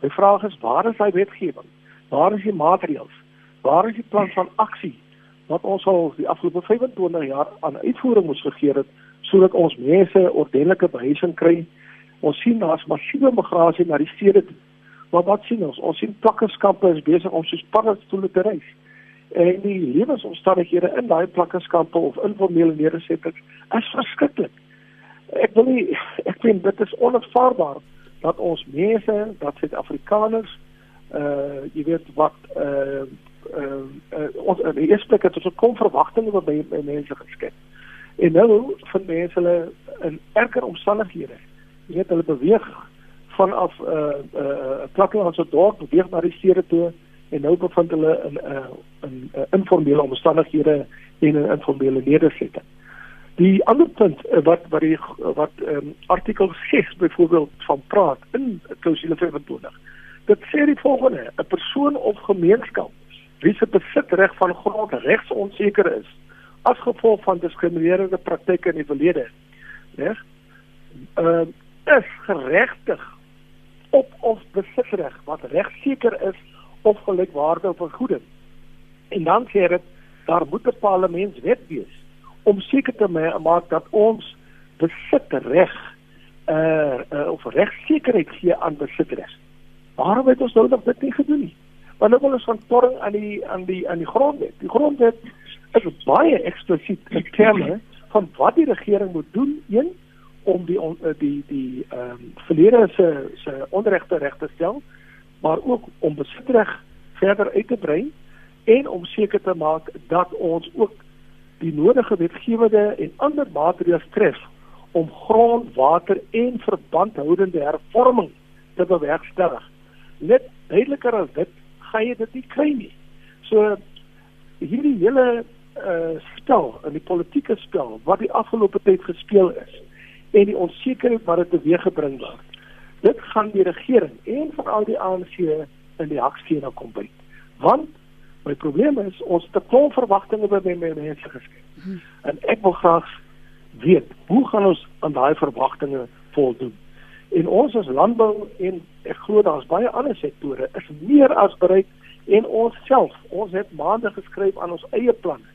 My vraag is waar is daai wetgewing? Waar is die maatreëls? Waar is die plan van aksie wat ons al die afgelope 25 jaar aan uitvoering moes gegee het sodat ons mense ordentlike behuising kry? Ons sien daar's massiewe migrasie na die stede toe. Maar wat sien ons? Ons sien plakkerskampe is besig om soos paddastoele te reis. En die lewensomstandighede in daai plakkerskampe of informele nedersettings is verskriklik. Ek wil nie ek vind dit is onaanvaarbaar dat ons mense, dat Suid-Afrikaners uh jy weet wat uh uh, uh ons in die eerste plek het ons kom verwagtinge wat by, by mense geskep. En nou van mense hulle in erger omstandighede jy weet hulle beweeg vanaf 'n uh, 'n uh, plattelandse dorp beweeg na die stede toe en nou bevind hulle in 'n uh, in uh, informele omstandighede en 'n informele nedersetting. Die ander punt uh, wat wat die wat um, artikel 6 byvoorbeeld van praat in klousule 25. Dit sê die volgende: 'n persoon of gemeenskap wie se besitreg van grond regs onseker is as gevolg van diskriminerende praktyke in die verlede, reg? Ehm uh, is geregtig op ons besitreg wat regseker is of gelykwaardige vergoeding. En dan sê dit daar moet 'n parlementswet wees om seker te maak dat ons besitreg uh, uh of regsekerheid gee aan besitreg. Waarom het ons nou nog dit nie gedoen nie? Want nou wil ons van torring aan die aan die aan die grondwet. Die grondwet is baie eksplisiet in terme van wat die regering moet doen, een om die on, eh, die die ehm um, verlede se se onregte reg te stel, maar ook om besitreg verder uit te brei en om seker te maak dat ons ook die nodige wetgewende en ander maatreëls tref om grond, water en verbandhoudende hervorming te bewerkstellig. Net duideliker as dit gaan jy dit nie kry nie. So hierdie hele uh spel in die politieke spel wat die afgelope tyd gespeel is en die onsekerheid wat dit teweeggebring word. Dit gaan die regering en veral die ANC in die hakstene kom byt. Want my probleem is ons te klomp verwagtinge by my mense geskep. En ek wil graag weet, hoe gaan ons aan daai verwagtinge voldoen? En ons as landbou en ek glo daar's baie ander sektore is meer as bereid en ons self, ons het maande geskryf aan ons eie planne.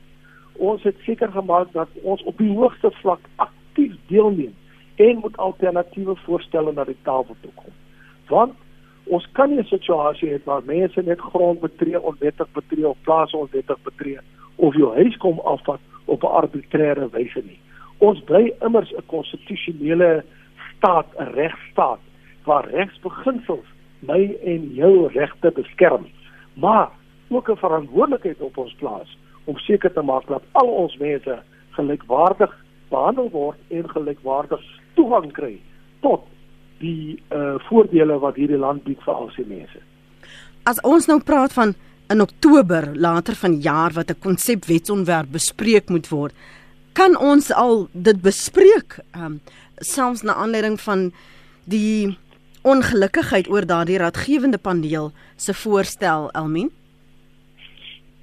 Ons het seker gemaak dat ons op die hoogste vlak aktief deelneem en moet alternatiewe voorstelle na die tafel toe kom. Want ons kan nie 'n situasie hê waar mense net grond betree, onwettig betree of plase onwettig betree of jou huis kom afvat op 'n arbitreëre wyse nie. Ons bly immers 'n konstitusionele staat, 'n regstaat waar regsbeginsels my en jou regte beskerm. Maar ook 'n verantwoordelikheid op ons plaas om seker te maak dat al ons mense gelykwaardig behandel word en gelykwaardig toegang kry tot die uh voordele wat hierdie land bied vir al sy mense. As ons nou praat van in Oktober later van jaar wat 'n konsepwetsontwerp bespreek moet word, kan ons al dit bespreek um selfs na aanleiding van die ongelukkigheid oor daardie raadgewende paneel se voorstel Elmien?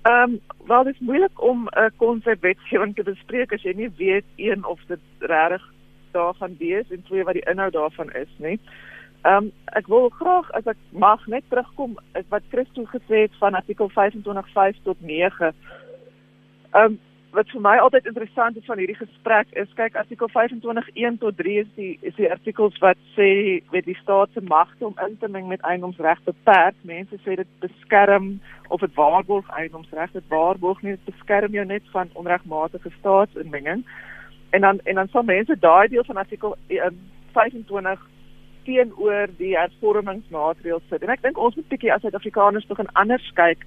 Ehm um, wel dit is moeilik om 'n uh, konsep wetgewing te bespreek as jy nie weet een of dit regtig daarvan wees en twee wat die inhoud daarvan is, nie. Ehm um, ek wil graag as ek mag net terugkom wat Christo gesê het van artikel 25.5 tot 9. Ehm um, wat vir my altyd interessant is van hierdie gesprek is kyk artikel 25.1 tot 3 is die is die artikels wat sê weet die staat se magte om in te meng met eiendomsreg beperk. Mense sê dit beskerm of dit waarborg eiendomsreg, dit waarborg nie dit beskerm jou net van onregmatige staatsinmenging. En dan en dan sal mense daai deel van artikel 25 eh, teenoor die hervormingsmaatreëls sit. En ek dink ons moet bietjie as Suid-Afrikaners begin anders kyk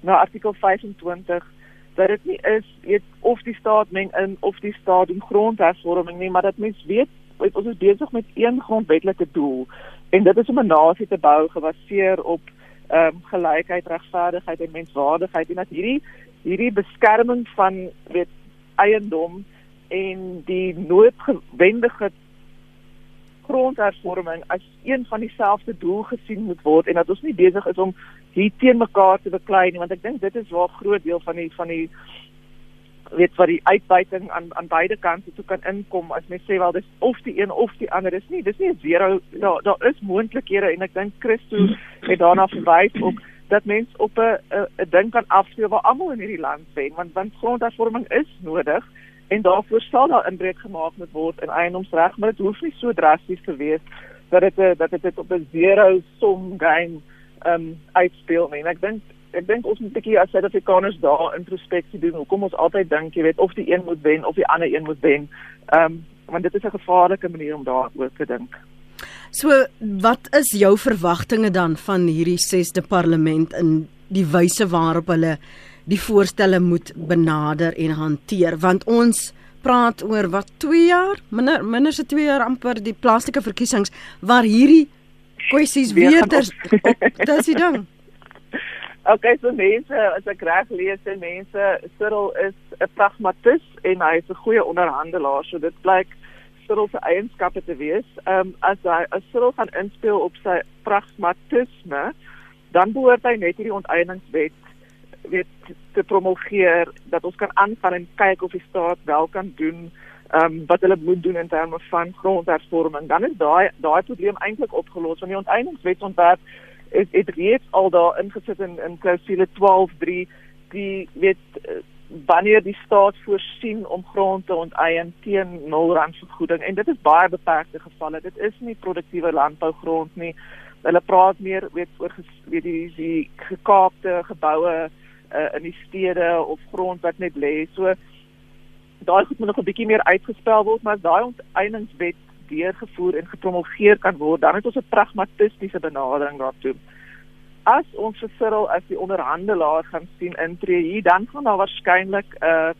na artikel 25 dat dit nie is weet of die staat meng in of die staat doen grondhervorming nie, maar dat mens weet weet ons is besig met een grondwetlike doel en dit is om 'n nasie te bou gebaseer op ehm um, gelykheid, regverdigheid en menswaardigheid en dat hierdie hierdie beskerming van weet eiendom en die noodwendige grondhervorming as een van dieselfde doel gesien moet word en dat ons nie besig is om hier teen mekaar te beklei nie want ek dink dit is waar groot deel van die van die weet wat die uitbuiting aan aan beide kante toe kan inkom as mens sê wel dis of die een of die ander is nie dis nie 'n zero daar daar is moontlikhede en ek dink Christo het daarna verwys ook dat mens op 'n 'n ding kan afspeel waar almal in hierdie land wen want want grondhervorming is nodig en daarvoor sal daar inbreuk gemaak moet word in eiendomsreg maar dit hoef nie so drasties te wees dat dit dat dit op 'n zero sum game um uitspeel nie. En ek dink ek dink ons moet 'n bietjie as Suid-Afrikaners daar introspeksie doen. Hoekom ons altyd dink, jy weet, of die een moet wen of die ander een moet wen. Um want dit is 'n gevaarlike manier om daaroor te dink. So, wat is jou verwagtinge dan van hierdie 6de parlement in die wyse waarop hulle die voorstelle moet benader en hanteer? Want ons praat oor wat 2 jaar, minder minder se 2 jaar amper die plaaslike verkiesings waar hierdie kwessies weer ter dis die ding. Okay, so mense, as ek reg lees, sê mense Cyril is 'n pragmatis en hy is 'n goeie onderhandelaar. So dit blyk Cyril se eienskappe te wees. Ehm um, as hy as Cyril gaan inspel op sy pragmatisme, dan behoort hy net hierdie onteieningswet weet te promulgeer dat ons kan aangaan en kyk of die staat wel kan doen ehm um, wat hulle moet doen in terme van grondhervorming, dan is daai daai probleem eintlik opgelos want die onteieningswetsontwerp het, het reeds al daar ingesit in in klousule 12.3 die weet eh, wanneer die staat voorsien om grond te onteien teen 0 rand vergoeding en dit is baie beperkte gevalle. Dit is nie produktiewe landbougrond nie. Hulle praat meer weet oor weet die die gekaapte geboue uh, in die stede of grond wat net lê. So goed moet nog 'n bietjie meer uitgespel word, maar as daai onteieningswet deurgevoer en gepromulgeer kan word, dan het ons 'n pragmatistiese benadering daartoe. As ons vir Cyril as die onderhandelaar gaan sien intree hier, dan gaan daar waarskynlik 'n uh,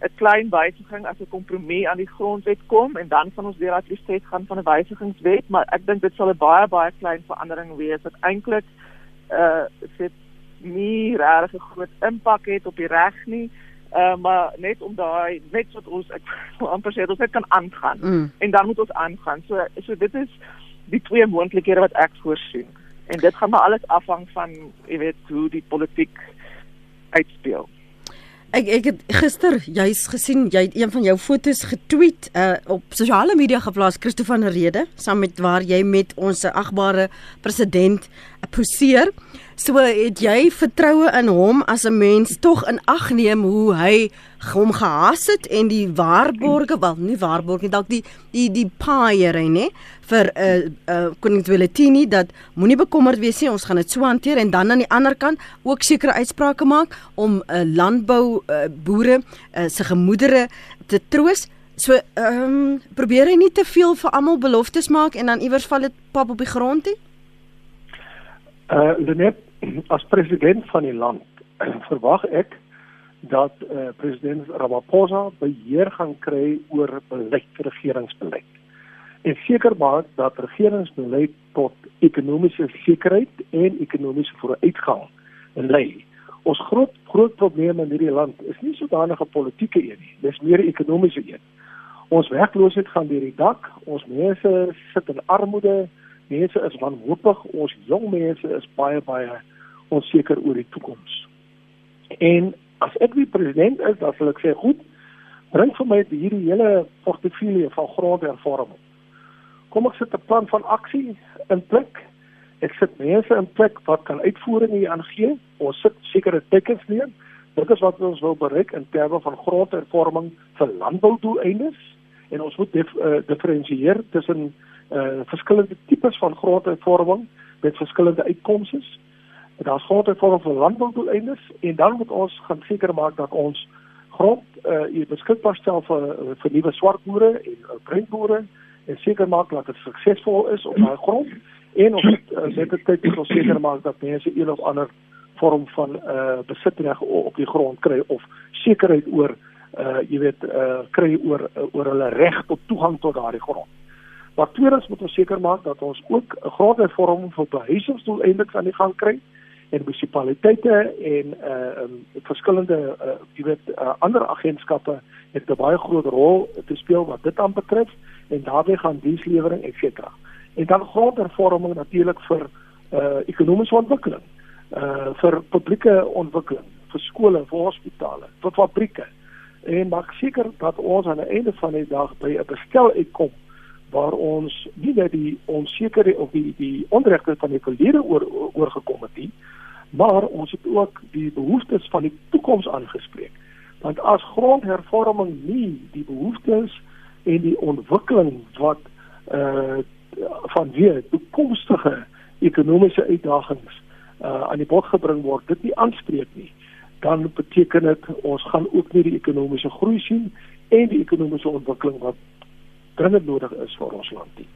'n klein wysiging as 'n kompromie aan die grondwet kom en dan van ons deur dat die state gaan van 'n wysigingswet, maar ek dink dit sal 'n baie baie klein verandering wees wat eintlik uh dit nie regtig 'n groot impak het op die reg nie. Uh, maar net om daai net wat ons ek amper sê ons kan aangaan mm. en dan moet ons aangaan. So so dit is die twee moontlikhede wat ek voorsien. En dit gaan maar alles afhang van jy weet hoe die politiek uitspeel. Ek ek het gister juis gesien jy het een van jou fotos getweet uh, op sosiale media geplaas Christo van Rede saam met waar jy met ons agbare president poseer. So het jy vertroue in hom as 'n mens tog in ag neem hoe hy hom gehas het en die waarborge, wel nie waarborge nie, dalk die die die paaiere nê vir 'n uh, uh, koning Willitini dat moenie bekommerd wees nie, ons gaan dit so hanteer en dan aan die ander kant ook sekere uitsprake maak om 'n uh, landbou uh, boere uh, se gemoedere te troos. So ehm um, probeer hy nie te veel vir almal beloftes maak en dan iewers val dit pap op die grond nie. Uh Lenet as president van die land verwag ek dat uh, president Ramaphosa beheer gaan kry oor beleid regeringsbeleid. En seker maak dat regeringsbeleid tot ekonomiese sekerheid en ekonomiese vooruitgang lei ons groot groot probleem in hierdie land is nie sodanige politieke een nie, dis meer ekonomiese een. Ons werkloosheid gaan deur die dak, ons mense sit in armoede, mense is wanhoopig, ons jong mense is baie baie onseker oor die toekoms. En as ek die president is, dan sal ek sê, goed, bring vir my hierdie hele portefeulje van grondhervorming. Kom ek sit 'n plan van aksie in plek. Ek sit mense in plek wat kan uitvoering hier aangee. Ons sit sekere tekens neer. Dit is wat ons wil bereik in terme van grondhervorming vir landboudoeleindes en ons moet dif, uh, diferensieer tussen uh verskillende tipes van grondhervorming met verskillende uitkomste. Daar's grondhervorming vir landboudoeleindes en dan moet ons gaan seker maak dat ons grond uh beskikbaar stel vir vir nuwe swart boere en uh, bruin boere en seker maak dat dit suksesvol is op daai grond en ons het dit tyd om seker maak dat mense een of ander vorm van uh besitreg op die grond kry of sekerheid oor uh jy weet uh kry oor uh, oor hulle reg tot toegang tot daardie grond. Maar tweedens moet ons seker maak dat ons ook 'n grondhervorming vir behuisingsdoeleindes aan die gang kry en munisipaliteite en uh um, verskillende uh jy weet uh, ander agentskappe het 'n baie groot rol te speel wat dit aan betref en daarbey gaan dienslewering et cetera. En dan grondhervorming natuurlik vir uh ekonomiese ontwikkeling, uh vir publieke ontwikkeling, vir skole, vir hospitale, vir fabrieke en maak seker dat ons aan die einde van die dag by 'n bestel uitkom waar ons nie net die onsekerheid of die die onregte van die verlede oor oorgekom het nie maar ons het ook die behoeftes van die toekoms aangespreek. Want as grondhervorming nie die behoeftes en die ontwikkeling wat uh van weer toekomstige ekonomiese uitdagings uh aan die bod gebring word dit nie aanspreek nie dan beteken dit ons gaan ook nie die ekonomiese groei sien en die ekonomiese ontwikkeling wat dringend nodig is vir ons land nie.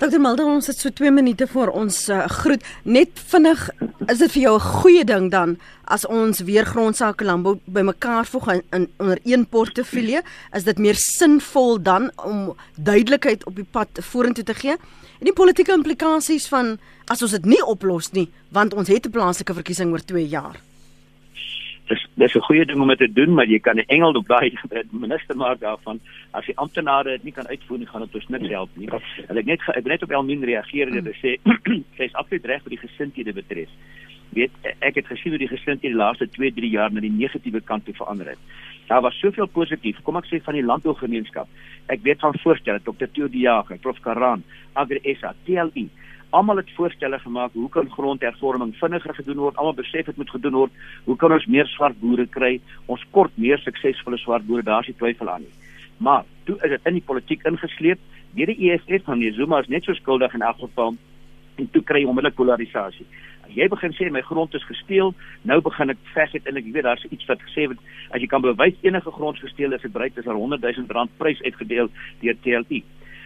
Dr. Mulder, ons het so 2 minute voor ons uh, groet. Net vinnig, is dit vir jou 'n goeie ding dan as ons weer grondsake landbou bymekaar voeg in, in onder een portefeulje? Is dit meer sinvol dan om duidelikheid op die pad vorentoe te gee? En die politieke implikasies van as ons dit nie oplos nie, want ons het 'n plaaslike verkiesing oor 2 jaar dis dis 'n goeie ding om te doen, maar jy kan 'n engel op daai minister maak daarvan as die amptenare dit nie kan uitvoer nie, gaan dit ons niks help nie. En ek net ek net op Elmin reageer en sê sy is absoluut reg wat die gesindhede betref. Weet ek het gesien hoe die gesindhede die laaste 2, 3 jaar na die negatiewe kant toe verander het. Daar was soveel positief, kom ek sê van die landbougemeenskap. Ek weet van voorstelle Dr. Theo die Jager, Prof Karan, Agri SA, TLI almal het voorstelle gemaak hoe kan grondhervorming vinniger gedoen word? Almal besef dit moet gedoen word. Hoe kan ons meer swart boere kry? Ons kort meer suksesvolle swart boere daar's nie twyfel aan nie. Maar toe is dit in die politiek ingesleep. Deur die EFF van Zuma is net so skuldig in elk geval en toe kry onmiddellik polarisasie. Jy begin sê my grond is gesteel nou begin ek veg het en ek weet daar's iets wat gesê word. As jy kan bewys enige grond gesteel is bereik is daar 100 000 rand prys uitgedeel deur TLI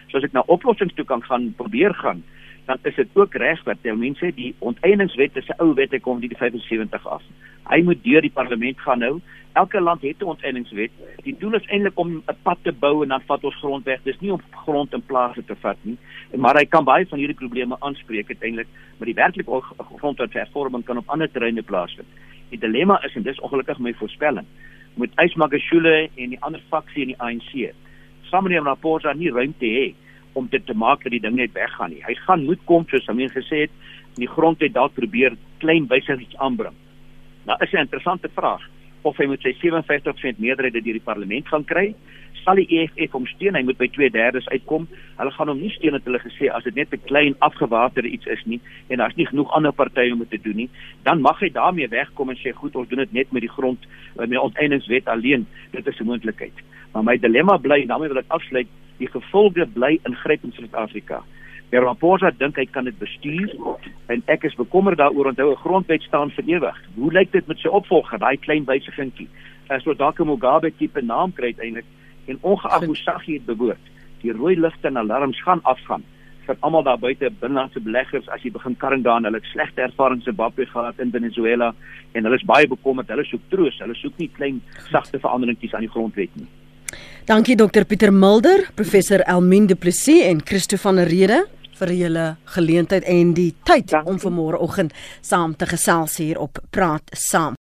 so as ek na oplossings toe kan gaan probeer gaan dan is dit ook reg wat die mense die onteieningswet is 'n ou wet hy kom die 75 af. Hy moet deur die parlement gaan nou. Elke land het 'n onteieningswet. Die doel is eintlik om 'n pad te bou en dan vat ons grond weg. Dis nie om grond in plase te vat nie. Maar hy kan baie van hierdie probleme aanspreek uiteindelik, maar die werklike grondwethervorming kan op ander terreine plaasvind. Die dilemma is en dis ongelukkig my voorspelling moet Ysmagashule en die ander faksie in die ANC saam met die Ramaphosa nie ruimte hê om dit te maak dat die ding net weggaan nie. Hy gaan moet kom soos Amin gesê het, die grond het dalk probeer klein wysigings aanbring. Nou is 'n interessante vraag of hy moet sy 57% meerderheid deur die parlement gaan kry. Sal die EFF hom steun? Hy moet by 2/3 uitkom. Hulle gaan hom nie steun het hulle gesê as dit net 'n klein afgewaterde iets is nie en daar's nie genoeg ander partye om dit te doen nie, dan mag hy daarmee wegkom en sê goed, ons doen dit net met die grond met die onteieningswet alleen. Dit is 'n moontlikheid. Maar my dilemma bly en daarmee wil ek afsluit die gevolge bly ingryp in Suid-Afrika. Die Ramaphosa dink hy kan dit bestuur en ek is bekommerd daaroor onthou 'n grondwet staan vir ewig. Hoe lyk dit met sy opvolger, daai klein wysigingkie? As wat dalk 'n Mugabe tipe naam kry uiteindelik en ongeag hoe sag hy dit bewoord, die rooi ligte en alarms gaan afgaan vir almal daar buite binnelandse beleggers as jy begin karring daar en hulle het slegte ervarings in Zimbabwe gehad in Venezuela en hulle is baie bekommerd. Hulle soek troos. Hulle soek nie klein sagte veranderingkies aan die grondwet nie. Dankie Dr Pieter Mulder, professor Elmien Du Plessis en Christo van der Rede vir julle geleentheid en die tyd Dankie. om vanmôre oggend saam te gesels hier op Praat Saam.